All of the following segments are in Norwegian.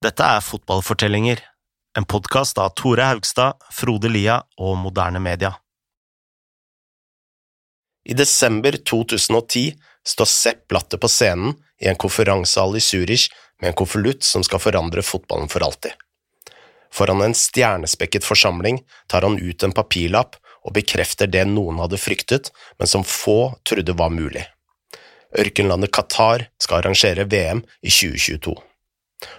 Dette er Fotballfortellinger, en podkast av Tore Haugstad, Frode Lia og Moderne Media. I desember 2010 står Sepp Blatter på scenen i en konferansehall i Zürich med en konvolutt som skal forandre fotballen for alltid. Foran en stjernespekket forsamling tar han ut en papirlapp og bekrefter det noen hadde fryktet, men som få trodde var mulig. Ørkenlandet Qatar skal arrangere VM i 2022.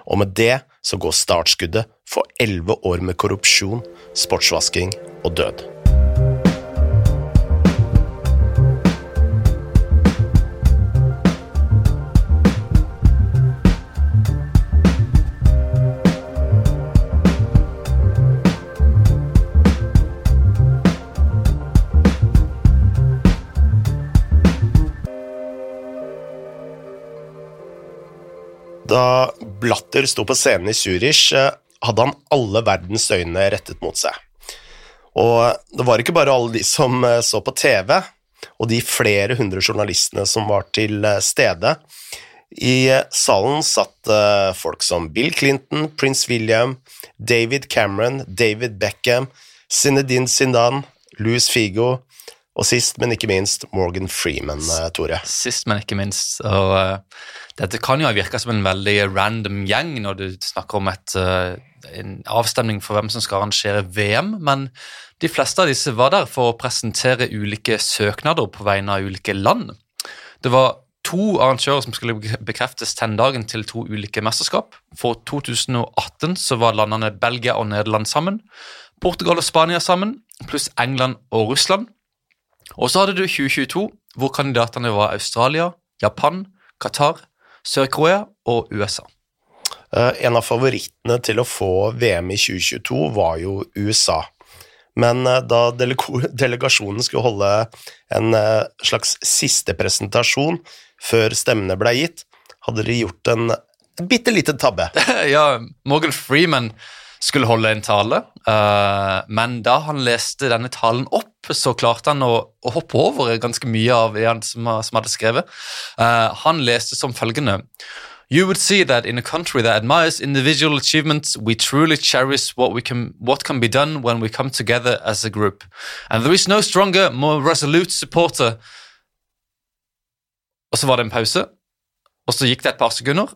Og med det så går startskuddet for elleve år med korrupsjon, sportsvasking og død. Blatter sto på scenen i Zürich, eh, hadde han alle verdens øyne rettet mot seg. Og det var ikke bare alle de som eh, så på TV, og de flere hundre journalistene som var til eh, stede. I salen satt folk som Bill Clinton, prins William, David Cameron, David Beckham, Zinedine Zindan, Louis Figo, og sist, men ikke minst, Morgan Freeman, Tore. Sist, men ikke minst. Og uh, dette kan jo virke som en veldig random gjeng når du snakker om et, uh, en avstemning for hvem som skal arrangere VM, men de fleste av disse var der for å presentere ulike søknader på vegne av ulike land. Det var to arrangører som skulle bekreftes dagen til to ulike mesterskap. For 2018 så var landene Belgia og Nederland sammen. Portugal og Spania sammen, pluss England og Russland. Og så hadde du 2022, hvor kandidatene var Australia, Japan, Qatar, Sør-Korea og USA. Uh, en av favorittene til å få VM i 2022 var jo USA. Men uh, da delegasjonen skulle holde en uh, slags siste presentasjon før stemmene ble gitt, hadde de gjort en, en bitte liten tabbe. ja, Morgan Freeman skulle holde en tale, men da han leste denne talen opp, så klarte han å, å, hoppe over ganske mye av det han som, som hadde skrevet. Uh, han leste som følgende You would see that in a country that admires individual achievements, we truly cherish what, we can, what can be done when we come together as a group. And there is no stronger, more resolute supporter. Og så var det en pause, og så gikk det et par sekunder,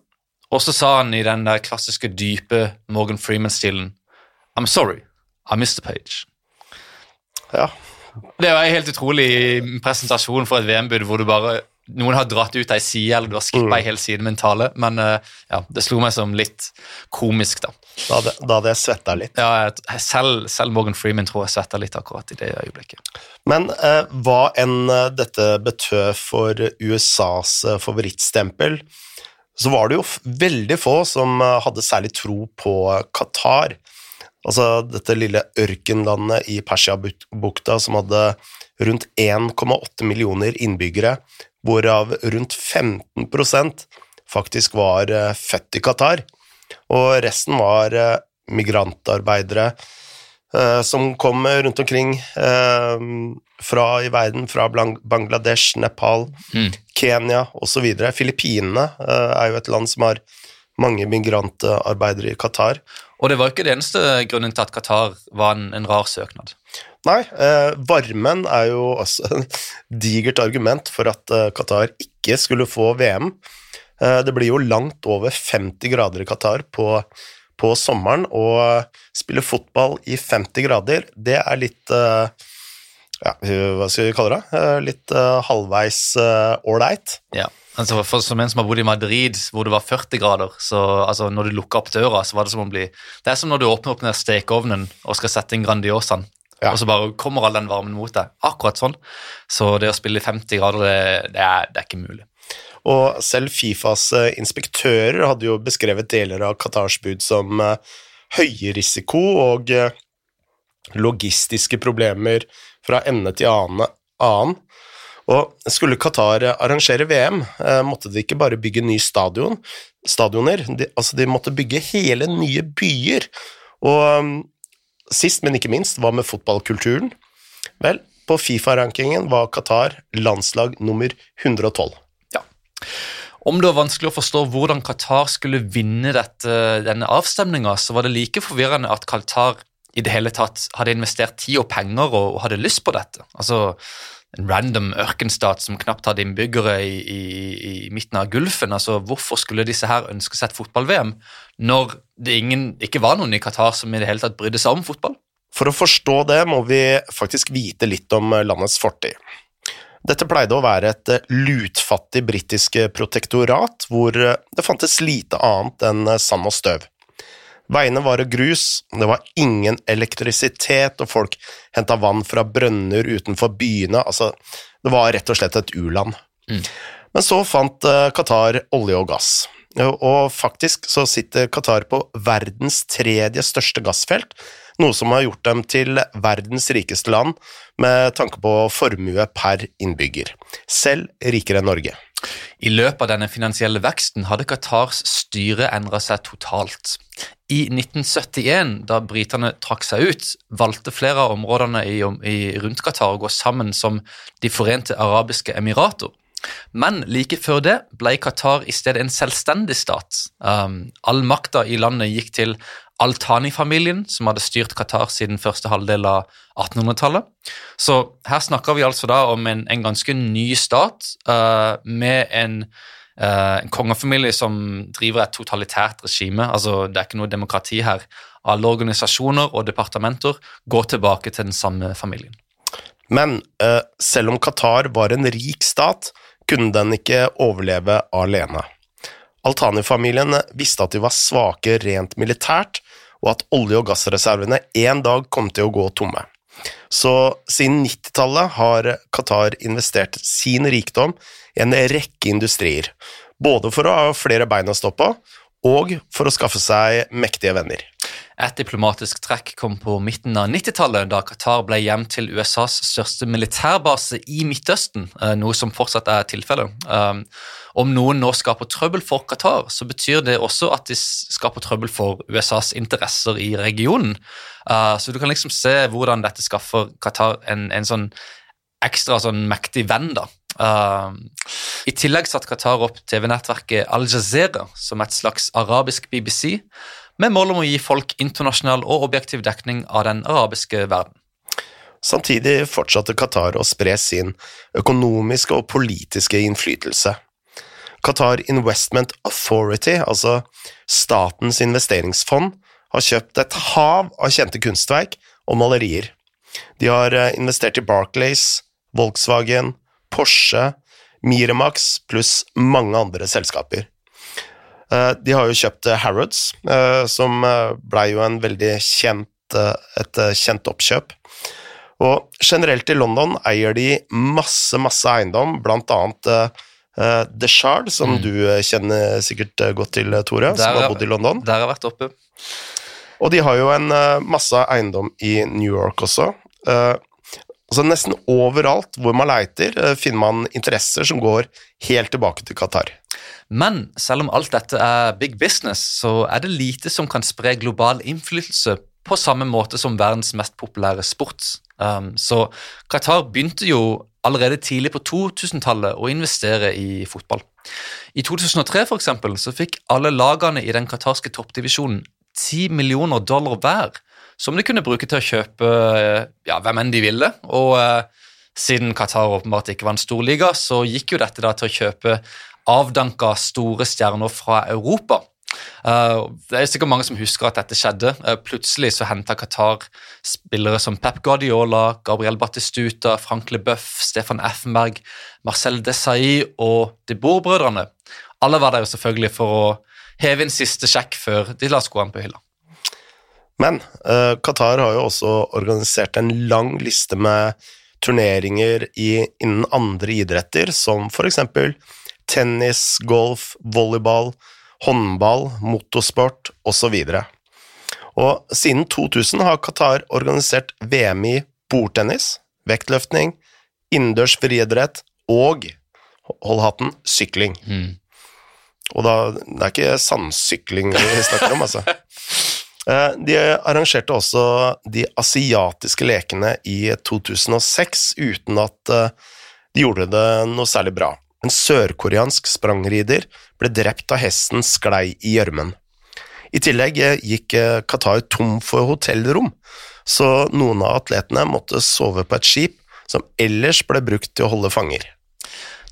og så sa han i den der klassiske, dype Morgan Freeman-stilen I'm sorry, I missed the page. Ja, det var en helt utrolig presentasjon for et VM-bud hvor du bare noen har dratt ut ei side, eller du har skippa mm. ei hel side med en tale. Men uh, ja, det slo meg som litt komisk, da. Da hadde, da hadde jeg svetta litt. Ja, selv, selv, Morgan Freeman tror jeg svetta litt akkurat i det øyeblikket. Men eh, hva enn uh, dette betød for USAs favorittstempel, så var det jo veldig få som hadde særlig tro på Qatar. Altså dette lille ørkenlandet i Persiabukta som hadde rundt 1,8 millioner innbyggere, hvorav rundt 15% faktisk var eh, født i Qatar, og resten var eh, migrantarbeidere eh, som kom rundt omkring fra i verden, fra Bangladesh, Nepal, mm. Kenya osv. Filippinene er jo et land som har mange migrantarbeidere i Qatar. Og det var ikke det eneste grunnen til at Qatar var en, en rar søknad. Nei, eh, varmen er jo også et digert argument for at eh, Qatar ikke skulle få VM. Eh, det blir jo langt over 50 grader i Qatar på, på sommeren, og spille fotball i 50 grader, det er litt eh, ja, hva skal vi kalle det? Eh, litt uh, halvveis ålreit. Uh, ja. Altså for, Som en som har bodd i Madrid, hvor det var 40 grader, så altså, når du lukka opp døra, så var det som å bli Det er som når du åpner opp den stekeovnen og skal sette inn Grandiosaen, ja. og så bare kommer all den varmen mot deg. Akkurat sånn. Så det å spille i 50 grader, det, det, er, det er, ikke mulig. Og selv Fifas uh, inspektører hadde jo beskrevet deler av Qatars bud som uh, høyrisiko og uh, logistiske problemer fra ende til annen. Og skulle Qatar arrangere VM, eh, måtte de ikke bare bygge nye stadion, stadioner, de, altså de måtte bygge hele nye byer. Og um, sist, men ikke minst, hva med fotballkulturen? Vel, på Fifa-rankingen var Qatar landslag nummer 112. Ja. Om det var vanskelig å forstå hvordan Qatar skulle vinne dette, denne avstemninga, så var det like forvirrende at Qatar i det hele tatt hadde investert tid og penger og, hadde lyst på dette. Altså en random ørkenstat som knapt hadde innbyggere i, i, i midten av Gulfen. Altså, hvorfor skulle disse her ønske seg et fotball-VM når det ingen, ikke var noen i Qatar som i det hele tatt brydde seg om fotball? For å forstå det må vi faktisk vite litt om landets fortid. Dette pleide å være et eh, lutfattig britisk eh, protektorat, hvor eh, det fantes lite annet enn sand og støv. Veiene var grus, det var ingen elektrisitet, og folk henta vann fra brønner utenfor byene, altså det var rett og slett et u-land. Mm. Men så fant Qatar olje og gass, og faktisk så sitter Qatar på verdens tredje største gassfelt, noe som har gjort dem til verdens rikeste land med tanke på formue per innbygger, selv rikere enn Norge. I løpet av denne finansielle veksten hadde Qatars styre endra seg totalt. I 1971, da britene trakk seg ut, valgte flere av områdene i, i, rundt Qatar å gå sammen som De forente arabiske emirater. Men like før det ble Qatar i stedet en selvstendig stat. Um, all makta i landet gikk til Al-Thani-familien, som hadde styrt Qatar siden første halvdel av 1800-tallet. Så her snakker vi altså da om en, en ganske ny stat uh, med en, uh, en, kongefamilie som driver et totalitært regime. Altså, det er ikke noe demokrati her. Alle organisasjoner og departementer går tilbake til den samme familien. Men uh, selv om Qatar var en rik stat, kunne den ikke overleve alene. Altani-familien visste at de var svake rent militært, og at olje- og gassreservene en dag kom til å gå tomme. Så siden 90-tallet har Qatar investert sin rikdom i en rekke industrier, både for å ha flere bein å stå på, og for å skaffe seg mektige venner. Et diplomatisk trekk kom på midten av 90-tallet, da Qatar ble hjem til USAs største militærbase i Midtøsten, eh, noe som fortsatt er tilfellet. Um, om noen nå skaper trøbbel for Qatar, så betyr det også at de skaper trøbbel for USAs interesser i regionen. Uh, så du kan liksom se hvordan dette skaffer Qatar en, en sånn ekstra sånn mektig venn, da. Uh, I tillegg satte Qatar opp TV-nettverket Al Jazeera som et slags arabisk BBC med mål om å gi folk internasjonal og objektiv dekning av den arabiske verden. Samtidig fortsatte Qatar å spre sin økonomiske og politiske innflytelse. Qatar Investment Authority, altså statens investeringsfond, har kjøpt et hav av kjente kunstverk og malerier. De har eh, investert i Barclays, Volkswagen, Porsche, Miramax pluss mange andre selskaper. Eh, de har jo kjøpt eh, Harrods, eh, som blei jo en veldig kjent, et kjent oppkjøp. Og generelt i London eier de masse, masse eiendom, blant annet The Shard, som mm. du kjenner sikkert godt til, Tore, der, som har bodd i London. Der har jeg vært oppe. Og de har jo en masse eiendom i New York også. Altså Nesten overalt hvor man leiter, finner man interesser som går helt tilbake til Qatar. Men selv om alt dette er big business, så er det lite som kan spre global innflytelse på samme måte som verdens mest populære sport. Um, så Qatar begynte jo allerede tidlig på 2000-tallet å investere i fotball. I 2003 for eksempel, så fikk alle lagene i den qatarske toppdivisjonen 10 millioner dollar hver, som de kunne bruke til å kjøpe ja, hvem enn de ville. Og uh, siden Qatar åpenbart ikke var en storliga, så gikk jo dette da til å kjøpe avdanka store stjerner fra Europa. Uh, det er sikkert mange som husker at dette skjedde. Uh, plutselig så henta Qatar spillere som Pep Guardiola, Gabriel Battistuta, Frank Leboeuf, Stefan Effenberg, Marcel Desailly og De Boer-brødrene. Alle var der jo selvfølgelig for å heve inn siste sjekk før de la skoene på hylla. Men uh, Qatar har jo også organisert en lang liste med turneringer i, innen andre idretter, som for eksempel tennis, golf, volleyball, håndball, motorsport osv. Og siden 2000 har Qatar organisert VM i bordtennis, vektløftning, innendørs friidrett og, hold hatten, sykling. Mm. Og da, det er ikke sandsykling vi snakker om, altså. Eh, de arrangerte også de asiatiske lekene i 2006 uten at eh, de gjorde det noe særlig bra. En sørkoreansk sprangrider ble drept da hesten sklei i gjørmen. I tillegg eh, gikk eh, Qatar tom for hotellrom, så noen av atletene måtte sove på et skip som ellers ble brukt til å holde fanger.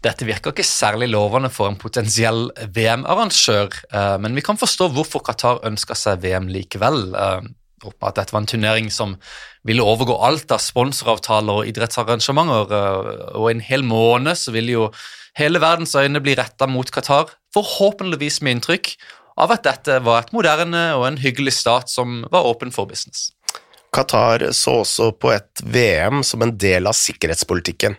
Dette virker ikke særlig lovende for en potensiell VM-arrangør, eh, men vi kan forstå hvorfor Qatar ønska seg VM likevel. At dette var en turnering som ville overgå alt av sponsoravtaler og idrettsarrangementer. Og en hel måned så ville jo hele verdens øyne bli retta mot Qatar, forhåpentligvis med inntrykk av at dette var et moderne og en hyggelig stat som var åpen for business. Qatar så også på et VM som en del av sikkerhetspolitikken.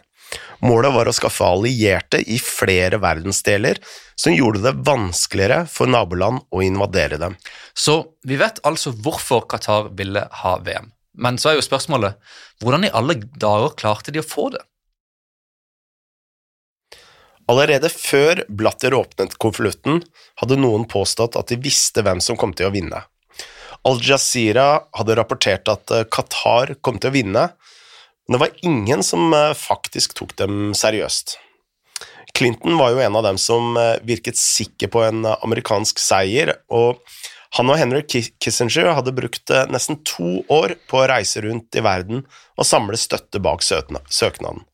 Målet var å skaffe allierte i flere verdensdeler, som gjorde det vanskeligere for naboland å invadere dem. Så vi vet altså hvorfor Qatar ville ha VM. Men så er jo spørsmålet hvordan i alle dager klarte de å få det? Allerede før Blatter åpnet konvolutten, hadde noen påstått at de visste hvem som kom til å vinne. Al-Jazeera hadde rapportert at eh, Qatar kom til å vinne, men det var ingen som eh, faktisk tok dem seriøst. Clinton var jo en av dem som eh, virket sikker på en amerikansk seier, og han og Henry Kissinger hadde brukt nesten to år på å reise rundt i verden og samle støtte bak søknaden.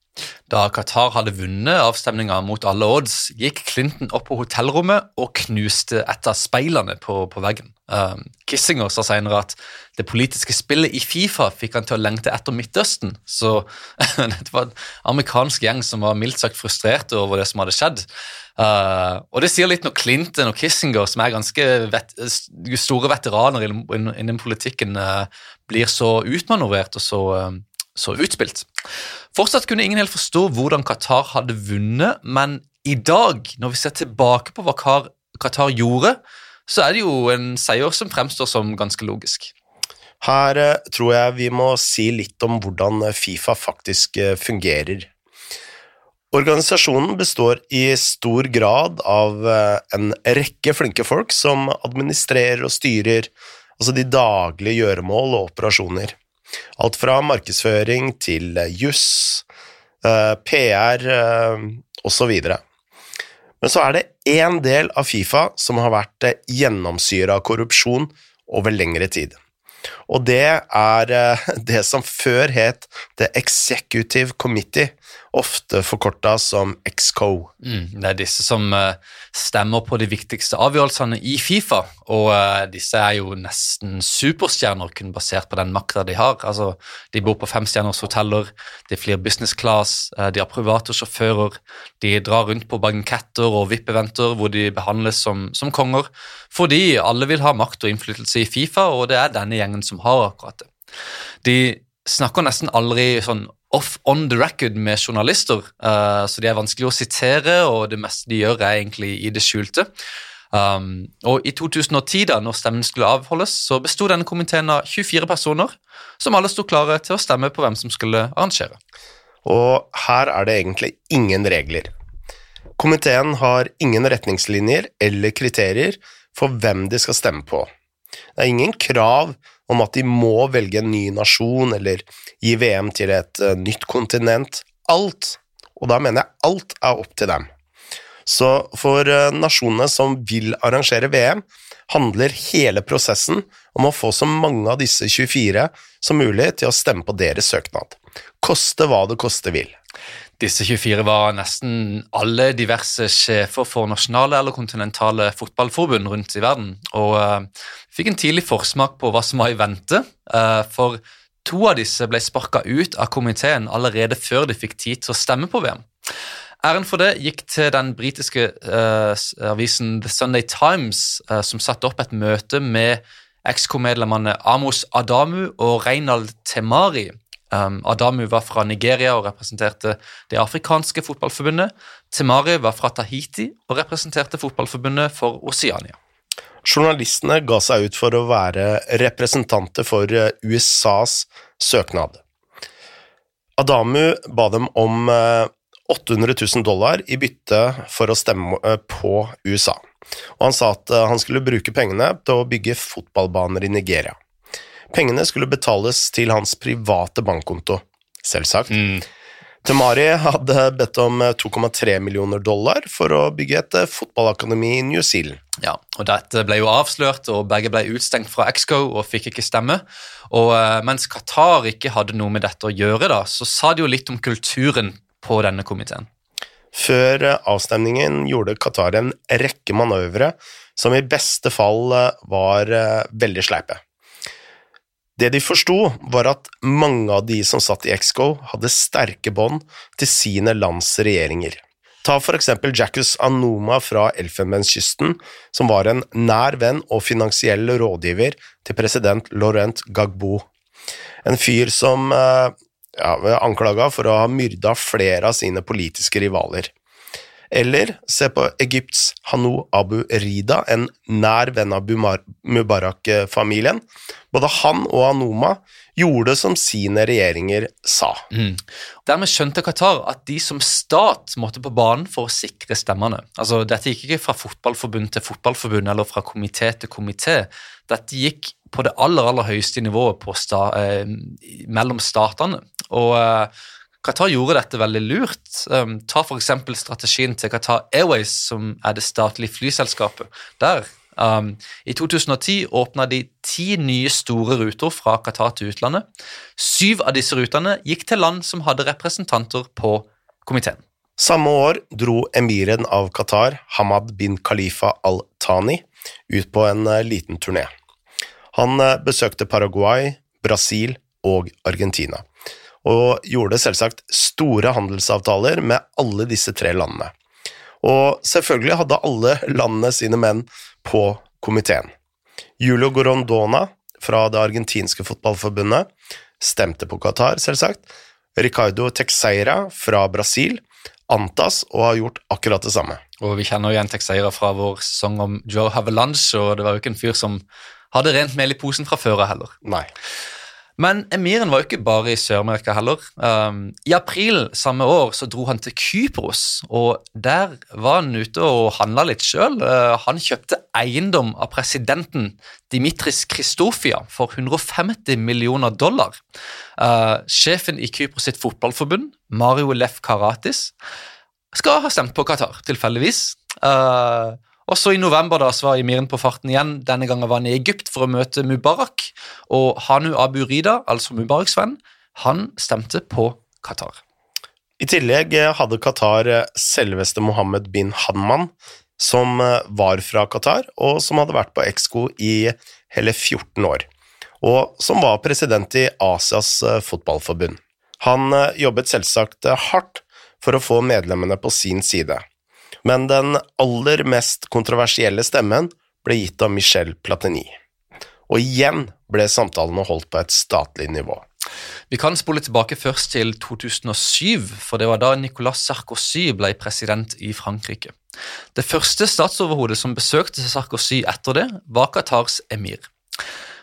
Da Qatar hadde vunnet avstemninga mot alle odds, gikk Clinton opp på hotellrommet og knuste et av speilene på, på veggen. Um, Kissinger sa senere at det politiske spillet i Fifa fikk han til å lengte etter Midtøsten. Så dette var en amerikansk gjeng som var mildt sagt frustrerte over det som hadde skjedd. Uh, og det sier litt når Clinton og Kissinger, som er ganske vet store veteraner innen politikken, uh, blir så utmanøvrert og så uh, så utspilt. Fortsatt kunne ingen helt forstå hvordan Qatar hadde vunnet, men i dag, når vi ser tilbake på hva Qatar gjorde, så er det jo en seier som fremstår som ganske logisk. Her eh, tror jeg vi må si litt om hvordan Fifa faktisk eh, fungerer. Organisasjonen består i stor grad av eh, en rekke flinke folk som administrerer og styrer altså de daglige gjøremål og operasjoner. Alt fra markedsføring til eh, juss, eh, PR eh, osv. Men så er det én del av Fifa som har vært gjennomsyra av korrupsjon over lengre tid. Og det er det som før het The Executive Committee, ofte forkorta som XCO. Mm, det er disse som uh, stemmer på de viktigste avgjørelsene i Fifa, og uh, disse er jo nesten superstjerner kun basert på den makta de har. Altså, De bor på femstjerners hoteller, de flyr business class, de har private sjåfører, de drar rundt på banketter og VIP-eventer hvor de behandles som, som konger, fordi alle vil ha makt og innflytelse i Fifa, og det er denne gjengen som har akkurat det. De snakker nesten aldri sånn off on the record med journalister, uh, så de er vanskelig å sitere, og det meste de gjør, er egentlig i det skjulte. Um, og I 2010, da når stemmen skulle avholdes, så besto denne komiteen av 24 personer, som alle sto klare til å stemme på hvem som skulle arrangere. Og her er det egentlig ingen regler. Komiteen har ingen retningslinjer eller kriterier for hvem de skal stemme på. Det er ingen krav om at de må velge en ny nasjon eller gi VM til et uh, nytt kontinent. Alt, og da mener jeg alt, er opp til dem. Så for uh, nasjonene som vil arrangere VM, handler hele prosessen om å få så mange av disse 24 som mulig til å stemme på deres søknad. Koste hva det koste vil. Disse 24 var nesten alle diverse sjefer for nasjonale eller kontinentale fotballforbund rundt i verden, og uh, fikk en tidlig forsmak på hva som var i vente. Uh, for to av disse ble sparka ut av komiteen allerede før de fikk tid til å stemme på VM. Æren for det gikk til den britiske uh, avisen The Sunday Times, som satte opp et møte med XK-medlemmene Amos Adamu og Reinald Temari Um, Adamu var fra Nigeria og representerte det afrikanske fotballforbundet. Temari var fra Tahiti og representerte fotballforbundet for Oceania. Journalistene ga seg ut for å være representanter for eh, USAs søknad. Adamu ba dem om 800 eh, 000 dollar i bytte for å stemme eh, på USA, og han sa at han skulle bruke pengene til å bygge fotballbaner i Nigeria. Pengene skulle betales til hans private bankkonto, selvsagt. Mm. Temari hadde bedt om 2,3 millioner dollar for å bygge et fotballakademi i New Zealand. Ja, og Dette ble jo avslørt, og begge ble utstengt fra Exco og fikk ikke stemme. Og uh, Mens Qatar ikke hadde noe med dette å gjøre, da, så sa det jo litt om kulturen på denne komiteen. Før avstemningen gjorde Qatar en rekke manøvre som i beste fall var veldig sleipe. Det de forsto, var at mange av de som satt i Exco, hadde sterke bånd til sine lands regjeringer. Ta for eksempel Jackus Anoma fra Elfenbenskysten, som var en nær venn og finansiell rådgiver til president Laurent Gbagbo. En fyr som eh, ja, anklaga for å ha myrda flere av sine politiske rivaler. Eller se på Egypts Hanou Abu Rida, en nær venn av Mubarak-familien. Både han og Anoma gjorde som sine regjeringer sa. Mm. Dermed skjønte Qatar at de som stat måtte på banen for å sikre stemmene. Altså, Dette gikk ikke fra fotballforbund til fotballforbund eller fra komité til komité. Dette gikk på det aller aller høyeste nivået sta, eh, mellom statene. Og eh, Qatar gjorde dette veldig lurt. Um, ta f.eks. strategien til Qatar Airways, som er det statlige flyselskapet. Der, um, I 2010 åpna de ti nye store ruter fra Qatar til utlandet. Syv av disse rutene gikk til land som hadde representanter på komiteen. Samme år dro emiren av Qatar, Hamad bin Khalifa al-Thani, ut på en uh, liten turné. Han uh, besøkte Paraguay, Brasil og Argentina og gjorde selvsagt store handelsavtaler med alle disse tre landene. Og selvfølgelig hadde alle landene sine menn på komiteen. Julio Gorondona fra det argentinske fotballforbundet stemte på Qatar, selvsagt. Ricardo Texeira fra Brasil antas å ha gjort akkurat det samme. Og Vi kjenner igjen Texeira fra vår sesong om Joe Havelange, og det var jo ikke en fyr som hadde rent mel i posen fra før av heller. Nei. Men emiren var jo ikke bare i Sør-Amerika heller. Um, I april samme år så dro han til Kypros, og der var han ute og handla litt sjøl. Uh, han kjøpte eiendom av presidenten Dimitris Kristofia for 150 millioner dollar. Uh, sjefen i Kypros sitt fotballforbund, Mario Lef Karatis, skal ha stemt på Qatar, tilfeldigvis. Uh, og så I november da, så var Emiren på farten igjen. Denne gangen var han i Egypt for å møte Mubarak. Og Hanu Abu Rida, altså Mubaraks venn, han stemte på Qatar. I tillegg eh, hadde Qatar eh, selveste Mohammed bin Hanman, som eh, var fra Qatar, og som hadde vært på Exco i hele 14 år, og som var president i Asias fotballforbund. Han jobbet selvsagt hardt for å få medlemmene på sin side, men den aller mest kontroversielle stemmen ble gitt av Michel Platini. Og igjen ble samtalene holdt på et statlig nivå. Vi kan spole tilbake først til 2007, for det var da Nicolas Sarkozy ble president i Frankrike. Det første statsoverhodet som besøkte Sarkozy etter det, var Qatars emir.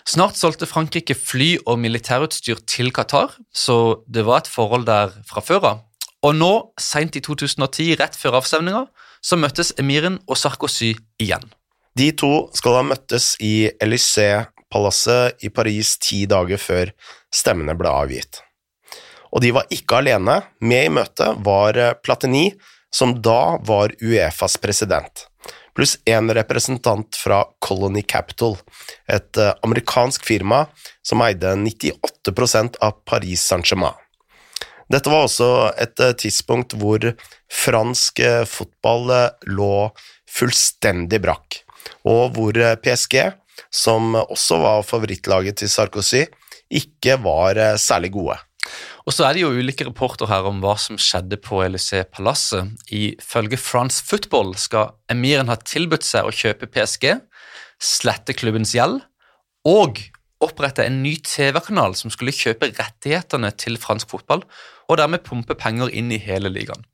Snart solgte Frankrike fly og militærutstyr til Qatar, så det var et forhold der fra før av. Og nå, seint i 2010, rett før avstemninga, så møttes emiren og Sarkozy igjen. De to skal ha møttes i Élysée-palasset i Paris ti dager før stemmene ble avgitt. Og de var ikke alene. Med i møtet var Platini, som da var Uefas president, pluss en representant fra Colony Capital, et eh, amerikansk firma som eide 98% av Paris Saint-Germain. Dette var også et eh, tidspunkt hvor fransk eh, fotball eh, lå fullstendig brakk, og hvor PSG, som også var favorittlaget til Sarkozy, ikke var særlig gode. Og så er det jo ulike rapporter her om hva som skjedde på Élysée-palasset. Ifølge France Football skal emiren ha tilbudt seg å kjøpe PSG, slette klubbens gjeld og opprette en ny TV-kanal som skulle kjøpe rettighetene til fransk fotball, og dermed pumpe penger inn i hele ligaen.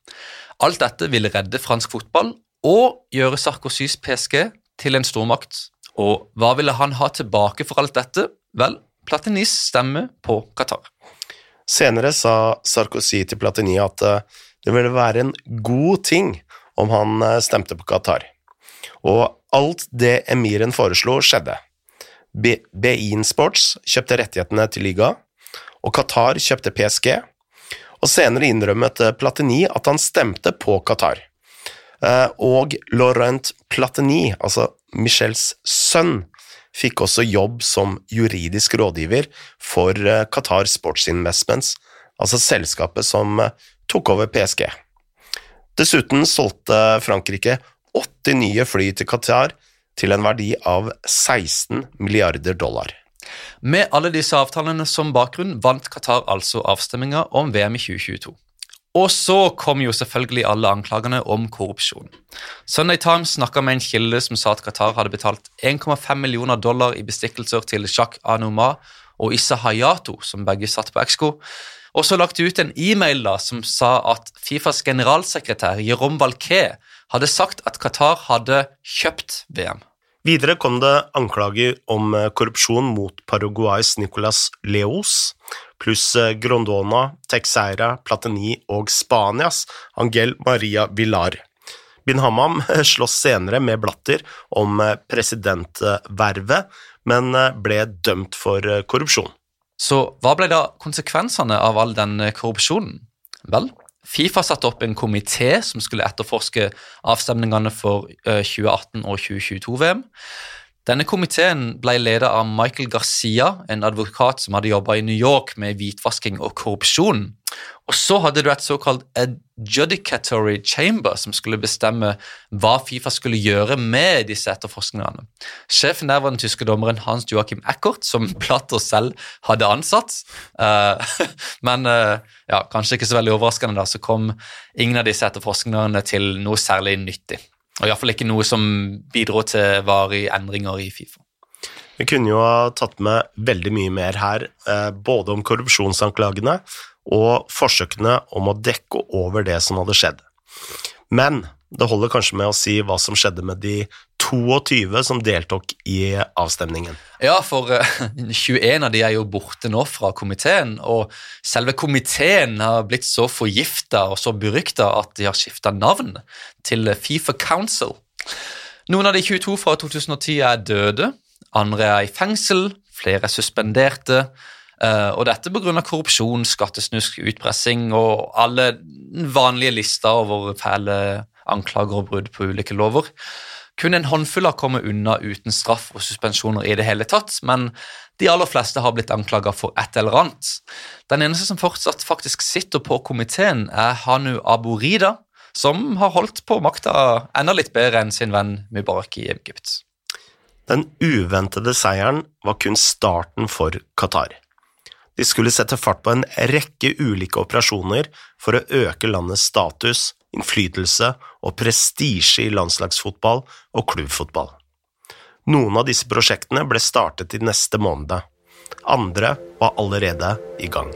Alt dette ville redde fransk fotball og gjøre Sarkozys PSG til en stormakt. Og hva ville han ha tilbake for alt dette? Vel, Platinis stemmer på Qatar. Senere sa Sarkozy til Platini at eh, det ville være en god ting om han eh, stemte på Qatar. Og alt det emiren foreslo, skjedde. Bein Sports kjøpte rettighetene til liga, og Qatar kjøpte PSG, og senere innrømmet Platini at han stemte på Qatar. Eh, og Laurent Platini, altså Michels sønn, fikk også jobb som juridisk rådgiver for eh, Qatar Sports Investments, altså selskapet som eh, tok over PSG. Dessuten solgte Frankrike 80 nye fly til Qatar til en verdi av 16 milliarder dollar. Med alle disse avtalene som bakgrunn vant Qatar altså avstemminga om VM i 2022. Og så kom jo selvfølgelig alle anklagene om korrupsjon. Sunday Times snakka med en kilde som sa at Qatar hadde betalt 1,5 millioner dollar i bestikkelser til Jacques Anouma og Issa Hayato, som begge satt på Exco. Og så lagt ut en e-mail da, som sa at Fifas generalsekretær Jerome Valquet hadde sagt at Qatar hadde kjøpt VM. Videre kom det anklager om eh, korrupsjon mot Paraguays Nicolas Leos, pluss eh, Grondona, Texeira, Platini og Spanias Angel Maria Villar. Bin Hammam slåss senere med Blatter om eh, presidentvervet, men ble dømt for korrupsjon. Så hva ble da konsekvensene av all den korrupsjonen? Vel, Fifa satte opp en komité som skulle etterforske avstemningene for 2018 eh, og 2022-VM. Denne komiteen ble ledet av Michael Garcia, en advokat som hadde jobba i New York med hvitvasking og korrupsjon. Og så hadde du et såkalt adjudicatory chamber som skulle bestemme hva Fifa skulle gjøre med disse etterforskningene. Sjefen der var den tyske dommeren Hans Joachim Eckert, som Platter selv hadde ansatt. Uh, men uh, ja, kanskje ikke så veldig overraskende, da, så kom ingen av disse etterforskningene til noe særlig nyttig. Og iallfall ikke noe som bidro til varige endringer i Fifa. Vi kunne jo ha tatt med veldig mye mer her, eh, både om korrupsjonsanklagene og forsøkene om å dekke over det som hadde skjedd. Men det holder kanskje med å si hva som skjedde med de 22 som deltok i avstemningen. Ja, for 21 eh, av de er jo borte nå fra komiteen, og selve komiteen har blitt så forgifta og så berykta at de har skifta navn til Fifa Council. Noen av de 22 fra 2010 er døde, andre er i fengsel, flere er suspenderte. Eh, og dette pga. korrupsjon, skattesnusk, utpressing og alle vanlige lister over fæle anklager og brudd på ulike lover. Kun en håndfull har kommet unna uten straff og suspensjoner i det hele tatt, men de aller fleste har blitt anklaga for et eller annet. Den eneste som fortsatt faktisk sitter på komiteen, er Hanu Aburida, som har holdt på makta enda litt bedre enn sin venn Mubarak i Egypt. Den uventede seieren var kun starten for Qatar. De skulle sette fart på en rekke ulike operasjoner for å øke landets status, innflytelse og prestisje i landslagsfotball og klubbfotball. Noen av disse prosjektene ble startet i neste måned, andre var allerede i gang.